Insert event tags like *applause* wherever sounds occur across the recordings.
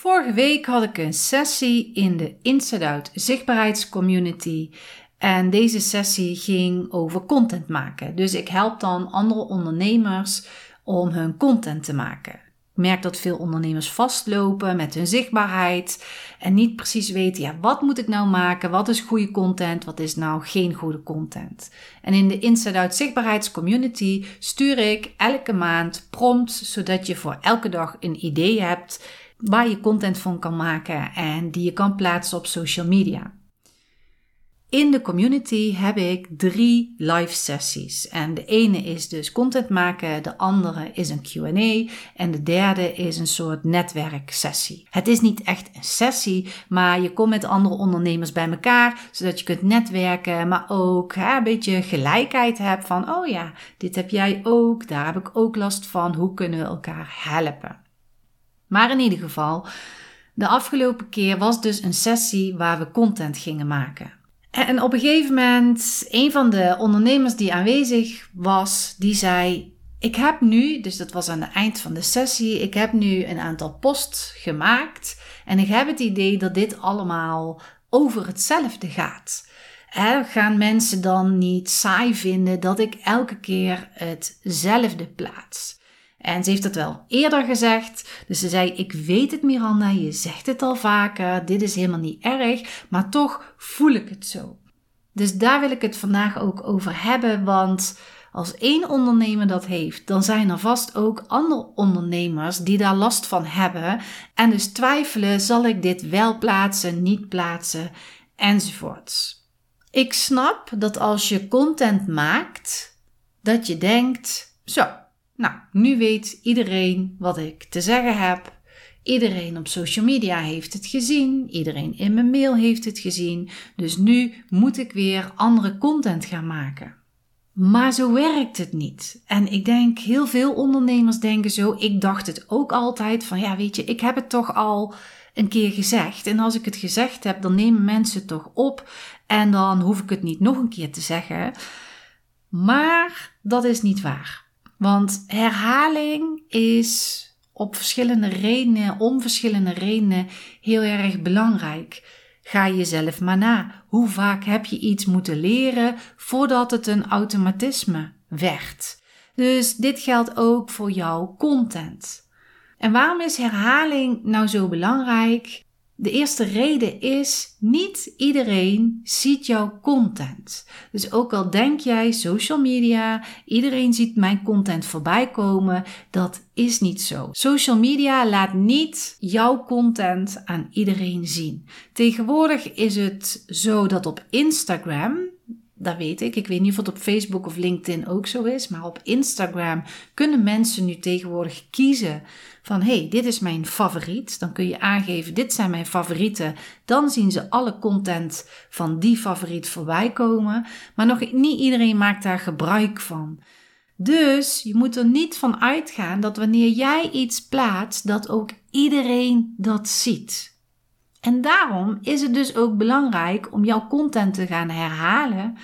Vorige week had ik een sessie in de Inside Out zichtbaarheidscommunity. En deze sessie ging over content maken. Dus ik help dan andere ondernemers om hun content te maken. Ik merk dat veel ondernemers vastlopen met hun zichtbaarheid en niet precies weten, ja, wat moet ik nou maken? Wat is goede content? Wat is nou geen goede content? En in de Inside Out zichtbaarheidscommunity stuur ik elke maand prompts, zodat je voor elke dag een idee hebt waar je content van kan maken en die je kan plaatsen op social media. In de community heb ik drie live sessies. En de ene is dus content maken, de andere is een QA en de derde is een soort netwerksessie. Het is niet echt een sessie, maar je komt met andere ondernemers bij elkaar, zodat je kunt netwerken, maar ook hè, een beetje gelijkheid hebt van, oh ja, dit heb jij ook, daar heb ik ook last van, hoe kunnen we elkaar helpen? Maar in ieder geval, de afgelopen keer was dus een sessie waar we content gingen maken. En op een gegeven moment, een van de ondernemers die aanwezig was, die zei: Ik heb nu, dus dat was aan het eind van de sessie, ik heb nu een aantal posts gemaakt. En ik heb het idee dat dit allemaal over hetzelfde gaat. Gaan mensen dan niet saai vinden dat ik elke keer hetzelfde plaats? En ze heeft het wel eerder gezegd. Dus ze zei: Ik weet het, Miranda, je zegt het al vaker. Dit is helemaal niet erg, maar toch voel ik het zo. Dus daar wil ik het vandaag ook over hebben. Want als één ondernemer dat heeft, dan zijn er vast ook andere ondernemers die daar last van hebben. En dus twijfelen: zal ik dit wel plaatsen, niet plaatsen, enzovoorts. Ik snap dat als je content maakt, dat je denkt: zo nou, nu weet iedereen wat ik te zeggen heb. Iedereen op social media heeft het gezien. Iedereen in mijn mail heeft het gezien. Dus nu moet ik weer andere content gaan maken. Maar zo werkt het niet. En ik denk, heel veel ondernemers denken zo. Ik dacht het ook altijd van, ja, weet je, ik heb het toch al een keer gezegd. En als ik het gezegd heb, dan nemen mensen het toch op. En dan hoef ik het niet nog een keer te zeggen. Maar dat is niet waar. Want herhaling is op verschillende redenen, om verschillende redenen, heel erg belangrijk. Ga jezelf maar na. Hoe vaak heb je iets moeten leren voordat het een automatisme werd? Dus dit geldt ook voor jouw content. En waarom is herhaling nou zo belangrijk? De eerste reden is, niet iedereen ziet jouw content. Dus ook al denk jij social media, iedereen ziet mijn content voorbij komen, dat is niet zo. Social media laat niet jouw content aan iedereen zien. Tegenwoordig is het zo dat op Instagram, dat weet ik. Ik weet niet of het op Facebook of LinkedIn ook zo is. Maar op Instagram kunnen mensen nu tegenwoordig kiezen van hey, dit is mijn favoriet. Dan kun je aangeven, dit zijn mijn favorieten. Dan zien ze alle content van die favoriet voorbij komen. Maar nog niet iedereen maakt daar gebruik van. Dus je moet er niet van uitgaan dat wanneer jij iets plaatst, dat ook iedereen dat ziet. En daarom is het dus ook belangrijk om jouw content te gaan herhalen,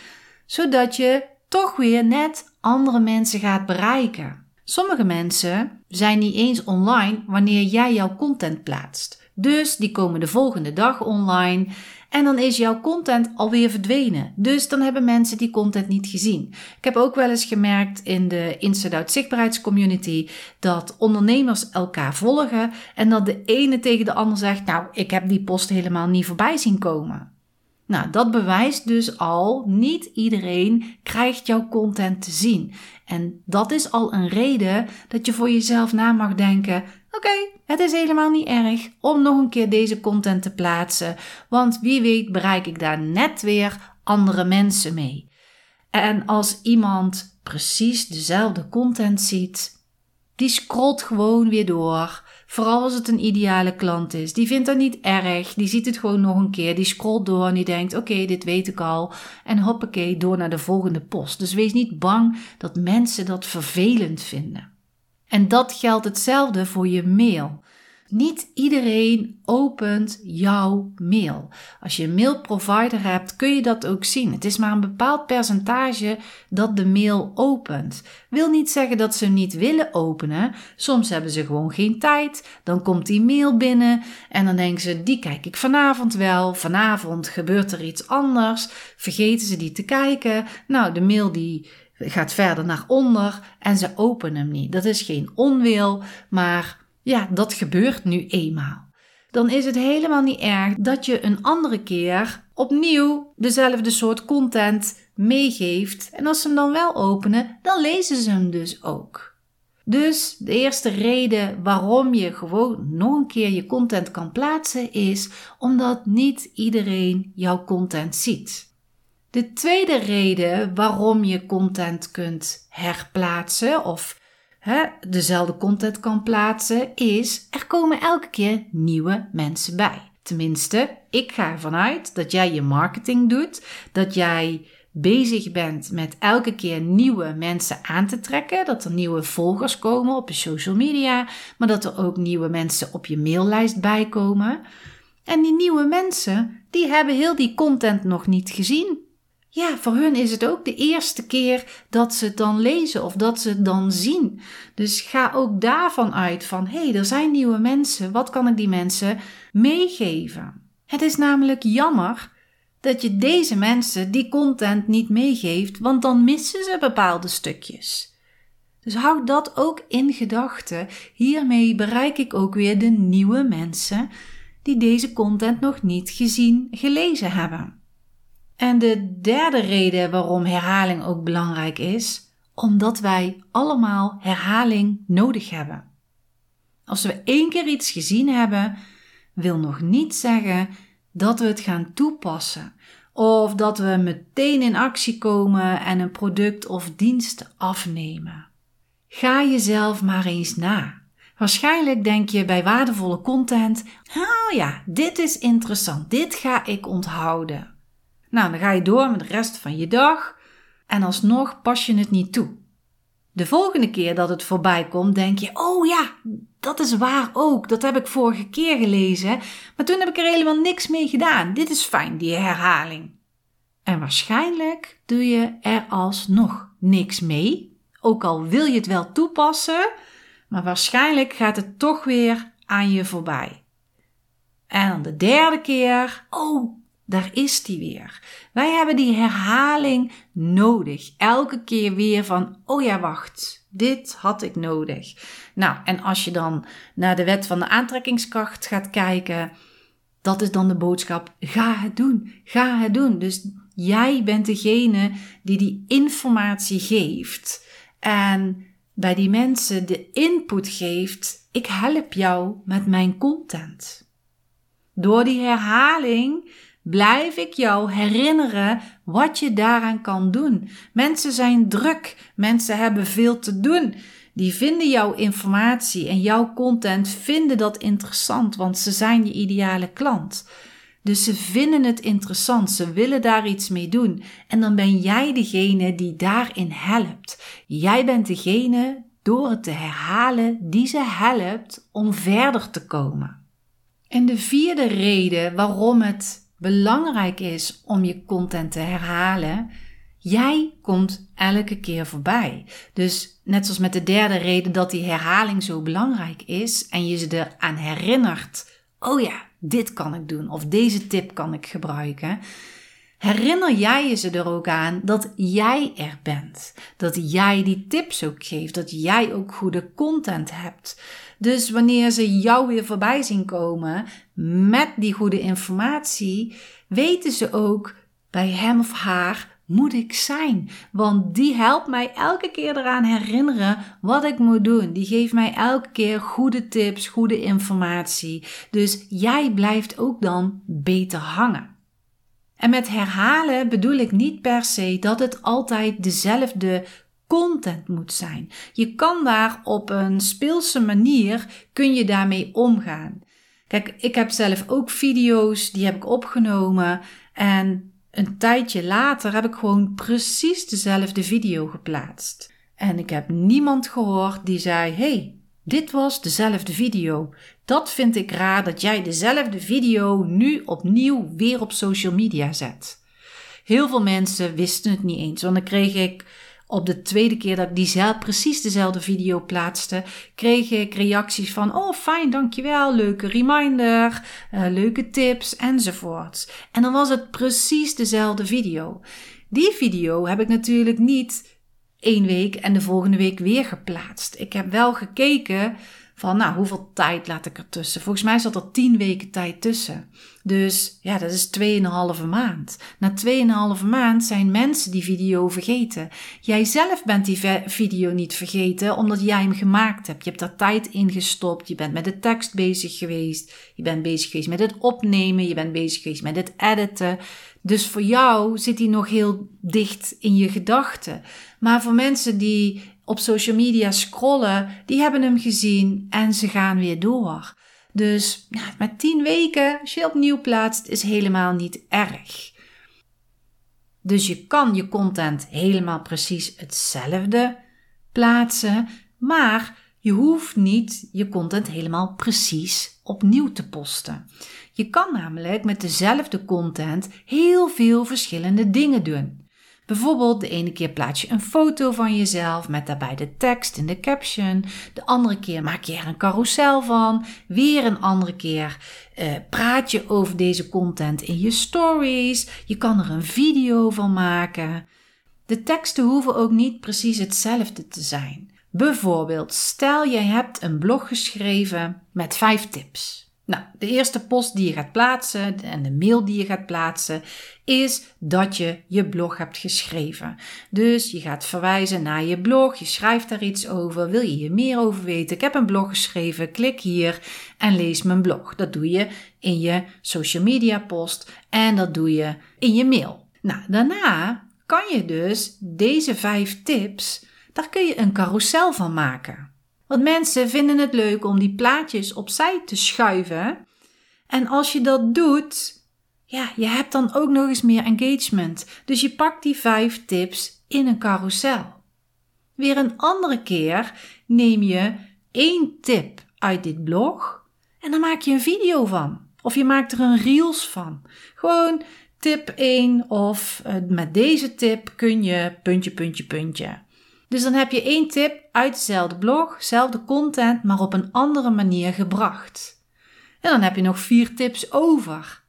zodat je toch weer net andere mensen gaat bereiken. Sommige mensen zijn niet eens online wanneer jij jouw content plaatst. Dus die komen de volgende dag online en dan is jouw content alweer verdwenen. Dus dan hebben mensen die content niet gezien. Ik heb ook wel eens gemerkt in de Inside Out zichtbaarheidscommunity dat ondernemers elkaar volgen en dat de ene tegen de ander zegt: Nou, ik heb die post helemaal niet voorbij zien komen. Nou, dat bewijst dus al, niet iedereen krijgt jouw content te zien. En dat is al een reden dat je voor jezelf na mag denken: Oké, het is helemaal niet erg om nog een keer deze content te plaatsen, want wie weet bereik ik daar net weer andere mensen mee. En als iemand precies dezelfde content ziet, die scrolt gewoon weer door. Vooral als het een ideale klant is. Die vindt dat niet erg. Die ziet het gewoon nog een keer. Die scrolt door en die denkt: oké, dit weet ik al. En hoppakee, door naar de volgende post. Dus wees niet bang dat mensen dat vervelend vinden. En dat geldt hetzelfde voor je mail. Niet iedereen opent jouw mail. Als je een mailprovider hebt, kun je dat ook zien. Het is maar een bepaald percentage dat de mail opent. Wil niet zeggen dat ze niet willen openen. Soms hebben ze gewoon geen tijd. Dan komt die mail binnen en dan denken ze: die kijk ik vanavond wel. Vanavond gebeurt er iets anders. Vergeten ze die te kijken. Nou, de mail die gaat verder naar onder en ze openen hem niet. Dat is geen onwil, maar ja, dat gebeurt nu eenmaal. Dan is het helemaal niet erg dat je een andere keer opnieuw dezelfde soort content meegeeft. En als ze hem dan wel openen, dan lezen ze hem dus ook. Dus de eerste reden waarom je gewoon nog een keer je content kan plaatsen is omdat niet iedereen jouw content ziet. De tweede reden waarom je content kunt herplaatsen of hè, dezelfde content kan plaatsen, is er komen elke keer nieuwe mensen bij. Tenminste, ik ga ervan uit dat jij je marketing doet, dat jij bezig bent met elke keer nieuwe mensen aan te trekken, dat er nieuwe volgers komen op je social media, maar dat er ook nieuwe mensen op je maillijst bijkomen. En die nieuwe mensen, die hebben heel die content nog niet gezien. Ja, voor hun is het ook de eerste keer dat ze het dan lezen of dat ze het dan zien. Dus ga ook daarvan uit van hé, hey, er zijn nieuwe mensen. Wat kan ik die mensen meegeven? Het is namelijk jammer dat je deze mensen die content niet meegeeft, want dan missen ze bepaalde stukjes. Dus houd dat ook in gedachten. Hiermee bereik ik ook weer de nieuwe mensen die deze content nog niet gezien, gelezen hebben. En de derde reden waarom herhaling ook belangrijk is, omdat wij allemaal herhaling nodig hebben. Als we één keer iets gezien hebben, wil nog niet zeggen dat we het gaan toepassen of dat we meteen in actie komen en een product of dienst afnemen. Ga jezelf maar eens na. Waarschijnlijk denk je bij waardevolle content: oh ja, dit is interessant, dit ga ik onthouden. Nou, dan ga je door met de rest van je dag en alsnog pas je het niet toe. De volgende keer dat het voorbij komt, denk je: Oh ja, dat is waar ook. Dat heb ik vorige keer gelezen, maar toen heb ik er helemaal niks mee gedaan. Dit is fijn, die herhaling. En waarschijnlijk doe je er alsnog niks mee, ook al wil je het wel toepassen, maar waarschijnlijk gaat het toch weer aan je voorbij. En dan de derde keer: Oh, daar is die weer. Wij hebben die herhaling nodig. Elke keer weer van, oh ja, wacht, dit had ik nodig. Nou, en als je dan naar de wet van de aantrekkingskracht gaat kijken, dat is dan de boodschap: ga het doen, ga het doen. Dus jij bent degene die die informatie geeft. En bij die mensen de input geeft: ik help jou met mijn content. Door die herhaling blijf ik jou herinneren wat je daaraan kan doen. Mensen zijn druk, mensen hebben veel te doen. Die vinden jouw informatie en jouw content vinden dat interessant, want ze zijn je ideale klant. Dus ze vinden het interessant, ze willen daar iets mee doen. En dan ben jij degene die daarin helpt. Jij bent degene door het te herhalen die ze helpt om verder te komen. En de vierde reden waarom het belangrijk is om je content te herhalen, jij komt elke keer voorbij. Dus net zoals met de derde reden dat die herhaling zo belangrijk is en je ze eraan herinnert: oh ja, dit kan ik doen of deze tip kan ik gebruiken. Herinner jij je ze er ook aan dat jij er bent. Dat jij die tips ook geeft. Dat jij ook goede content hebt. Dus wanneer ze jou weer voorbij zien komen met die goede informatie, weten ze ook bij hem of haar moet ik zijn? Want die helpt mij elke keer eraan herinneren wat ik moet doen. Die geeft mij elke keer goede tips, goede informatie. Dus jij blijft ook dan beter hangen. En met herhalen bedoel ik niet per se dat het altijd dezelfde content moet zijn. Je kan daar op een speelse manier kun je daarmee omgaan. Kijk, ik heb zelf ook video's die heb ik opgenomen en een tijdje later heb ik gewoon precies dezelfde video geplaatst. En ik heb niemand gehoord die zei: "Hey, dit was dezelfde video. Dat vind ik raar dat jij dezelfde video nu opnieuw weer op social media zet." Heel veel mensen wisten het niet eens, want dan kreeg ik op de tweede keer dat ik die precies dezelfde video plaatste, kreeg ik reacties van: Oh, fijn, dankjewel, leuke reminder, uh, leuke tips enzovoorts. En dan was het precies dezelfde video. Die video heb ik natuurlijk niet één week en de volgende week weer geplaatst. Ik heb wel gekeken van, nou, hoeveel tijd laat ik er tussen? Volgens mij zat er tien weken tijd tussen. Dus ja, dat is 2,5 maand. Na 2,5 maand zijn mensen die video vergeten. Jij zelf bent die video niet vergeten omdat jij hem gemaakt hebt. Je hebt daar tijd in gestopt. Je bent met de tekst bezig geweest. Je bent bezig geweest met het opnemen. Je bent bezig geweest met het editen. Dus voor jou zit hij nog heel dicht in je gedachten. Maar voor mensen die op social media scrollen, die hebben hem gezien en ze gaan weer door. Dus met 10 weken, als je opnieuw plaatst, is helemaal niet erg. Dus je kan je content helemaal precies hetzelfde plaatsen, maar je hoeft niet je content helemaal precies opnieuw te posten. Je kan namelijk met dezelfde content heel veel verschillende dingen doen. Bijvoorbeeld de ene keer plaats je een foto van jezelf met daarbij de tekst in de caption. De andere keer maak je er een carousel van. Weer een andere keer uh, praat je over deze content in je stories. Je kan er een video van maken. De teksten hoeven ook niet precies hetzelfde te zijn. Bijvoorbeeld, stel jij hebt een blog geschreven met vijf tips. Nou, de eerste post die je gaat plaatsen en de mail die je gaat plaatsen is dat je je blog hebt geschreven. Dus je gaat verwijzen naar je blog, je schrijft daar iets over, wil je hier meer over weten? Ik heb een blog geschreven, klik hier en lees mijn blog. Dat doe je in je social media post en dat doe je in je mail. Nou, daarna kan je dus deze vijf tips, daar kun je een carousel van maken. Want mensen vinden het leuk om die plaatjes opzij te schuiven. En als je dat doet, ja, je hebt dan ook nog eens meer engagement. Dus je pakt die vijf tips in een carousel. Weer een andere keer neem je één tip uit dit blog en dan maak je een video van. Of je maakt er een reels van. Gewoon tip 1 of uh, met deze tip kun je puntje, puntje, puntje. Dus dan heb je één tip uit dezelfde blog, dezelfde content, maar op een andere manier gebracht. En dan heb je nog vier tips over.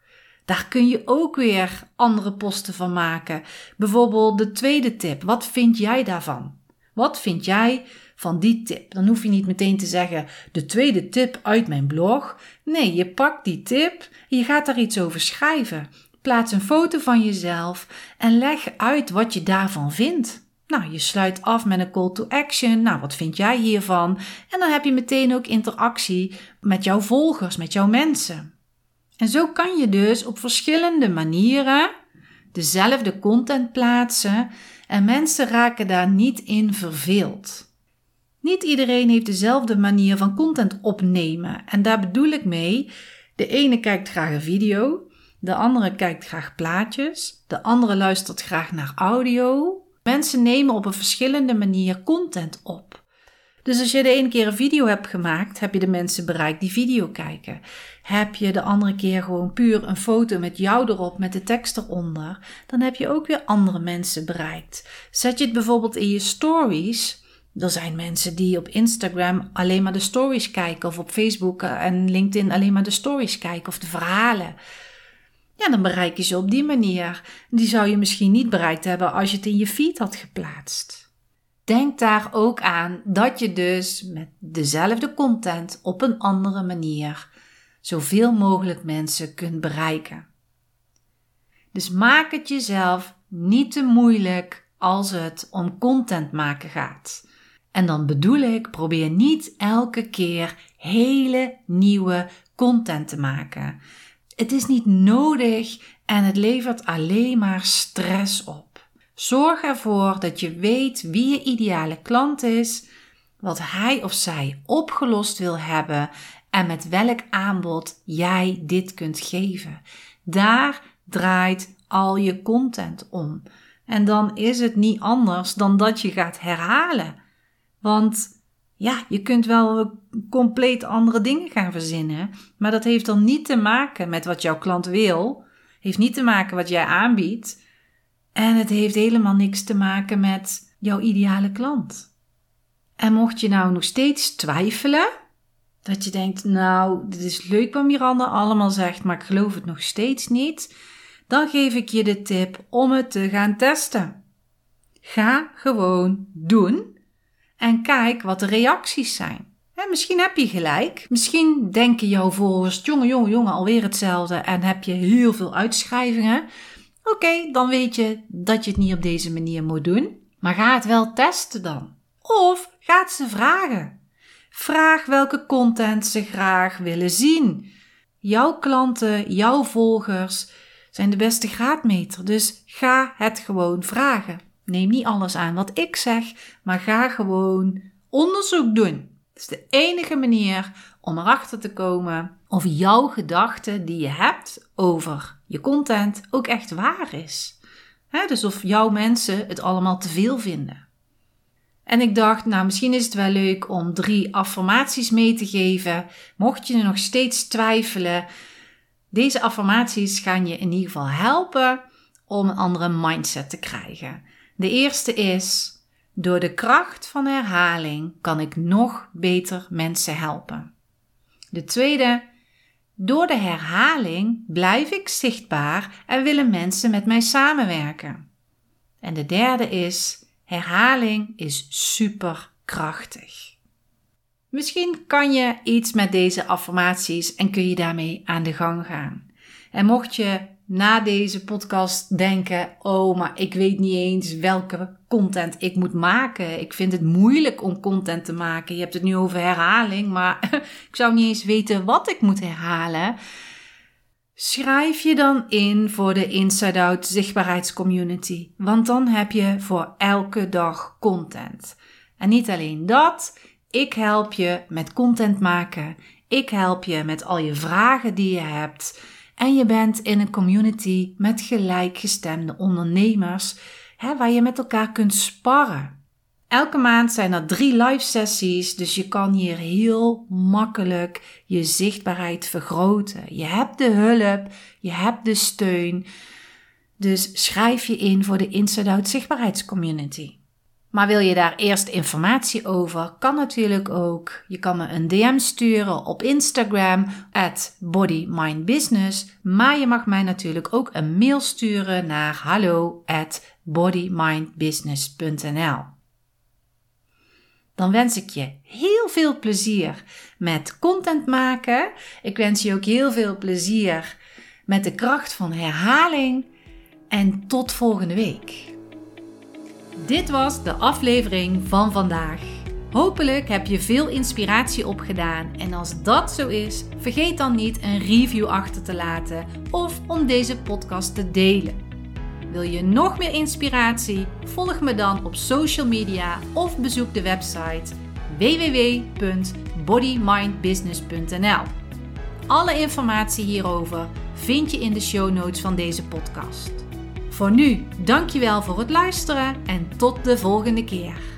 Daar kun je ook weer andere posten van maken. Bijvoorbeeld de tweede tip. Wat vind jij daarvan? Wat vind jij van die tip? Dan hoef je niet meteen te zeggen de tweede tip uit mijn blog. Nee, je pakt die tip je gaat daar iets over schrijven. Plaats een foto van jezelf en leg uit wat je daarvan vindt. Nou, je sluit af met een call to action. Nou, wat vind jij hiervan? En dan heb je meteen ook interactie met jouw volgers, met jouw mensen. En zo kan je dus op verschillende manieren dezelfde content plaatsen en mensen raken daar niet in verveeld. Niet iedereen heeft dezelfde manier van content opnemen en daar bedoel ik mee: de ene kijkt graag een video, de andere kijkt graag plaatjes, de andere luistert graag naar audio Mensen nemen op een verschillende manier content op. Dus als je de ene keer een video hebt gemaakt, heb je de mensen bereikt die video kijken. Heb je de andere keer gewoon puur een foto met jou erop met de tekst eronder, dan heb je ook weer andere mensen bereikt. Zet je het bijvoorbeeld in je stories. Er zijn mensen die op Instagram alleen maar de stories kijken, of op Facebook en LinkedIn alleen maar de stories kijken of de verhalen. Ja, dan bereik je ze op die manier. Die zou je misschien niet bereikt hebben als je het in je feed had geplaatst. Denk daar ook aan dat je dus met dezelfde content op een andere manier zoveel mogelijk mensen kunt bereiken. Dus maak het jezelf niet te moeilijk als het om content maken gaat. En dan bedoel ik, probeer niet elke keer hele nieuwe content te maken. Het is niet nodig en het levert alleen maar stress op. Zorg ervoor dat je weet wie je ideale klant is, wat hij of zij opgelost wil hebben en met welk aanbod jij dit kunt geven. Daar draait al je content om. En dan is het niet anders dan dat je gaat herhalen. Want ja, je kunt wel compleet andere dingen gaan verzinnen, maar dat heeft dan niet te maken met wat jouw klant wil, heeft niet te maken wat jij aanbiedt en het heeft helemaal niks te maken met jouw ideale klant. En mocht je nou nog steeds twijfelen, dat je denkt, nou, dit is leuk wat Miranda allemaal zegt, maar ik geloof het nog steeds niet, dan geef ik je de tip om het te gaan testen. Ga gewoon doen en kijk wat de reacties zijn. misschien heb je gelijk. Misschien denken jouw volgers, jongen, jongen, jongen, alweer hetzelfde en heb je heel veel uitschrijvingen. Oké, dan weet je dat je het niet op deze manier moet doen. Maar ga het wel testen dan. Of ga het ze vragen. Vraag welke content ze graag willen zien. Jouw klanten, jouw volgers zijn de beste graadmeter, dus ga het gewoon vragen. Neem niet alles aan wat ik zeg, maar ga gewoon onderzoek doen. Dat is de enige manier om erachter te komen of jouw gedachte die je hebt over je content ook echt waar is. dus of jouw mensen het allemaal te veel vinden. En ik dacht, nou, misschien is het wel leuk om drie affirmaties mee te geven. Mocht je nog steeds twijfelen, deze affirmaties gaan je in ieder geval helpen om een andere mindset te krijgen. De eerste is: door de kracht van herhaling kan ik nog beter mensen helpen. De tweede: door de herhaling blijf ik zichtbaar en willen mensen met mij samenwerken. En de derde is: herhaling is superkrachtig. Misschien kan je iets met deze affirmaties en kun je daarmee aan de gang gaan. En mocht je na deze podcast denken: Oh, maar ik weet niet eens welke content ik moet maken. Ik vind het moeilijk om content te maken. Je hebt het nu over herhaling, maar *laughs* ik zou niet eens weten wat ik moet herhalen. Schrijf je dan in voor de Inside Out zichtbaarheidscommunity, want dan heb je voor elke dag content. En niet alleen dat, ik help je met content maken. Ik help je met al je vragen die je hebt. En je bent in een community met gelijkgestemde ondernemers, hè, waar je met elkaar kunt sparren. Elke maand zijn er drie live sessies, dus je kan hier heel makkelijk je zichtbaarheid vergroten. Je hebt de hulp, je hebt de steun. Dus schrijf je in voor de Inside Out Zichtbaarheidscommunity. Maar wil je daar eerst informatie over, kan natuurlijk ook. Je kan me een DM sturen op Instagram, bodymindbusiness. Maar je mag mij natuurlijk ook een mail sturen naar hallo at bodymindbusiness.nl. Dan wens ik je heel veel plezier met content maken. Ik wens je ook heel veel plezier met de kracht van herhaling. En tot volgende week. Dit was de aflevering van vandaag. Hopelijk heb je veel inspiratie opgedaan en als dat zo is, vergeet dan niet een review achter te laten of om deze podcast te delen. Wil je nog meer inspiratie? Volg me dan op social media of bezoek de website www.bodymindbusiness.nl. Alle informatie hierover vind je in de show notes van deze podcast. Voor nu, dankjewel voor het luisteren en tot de volgende keer.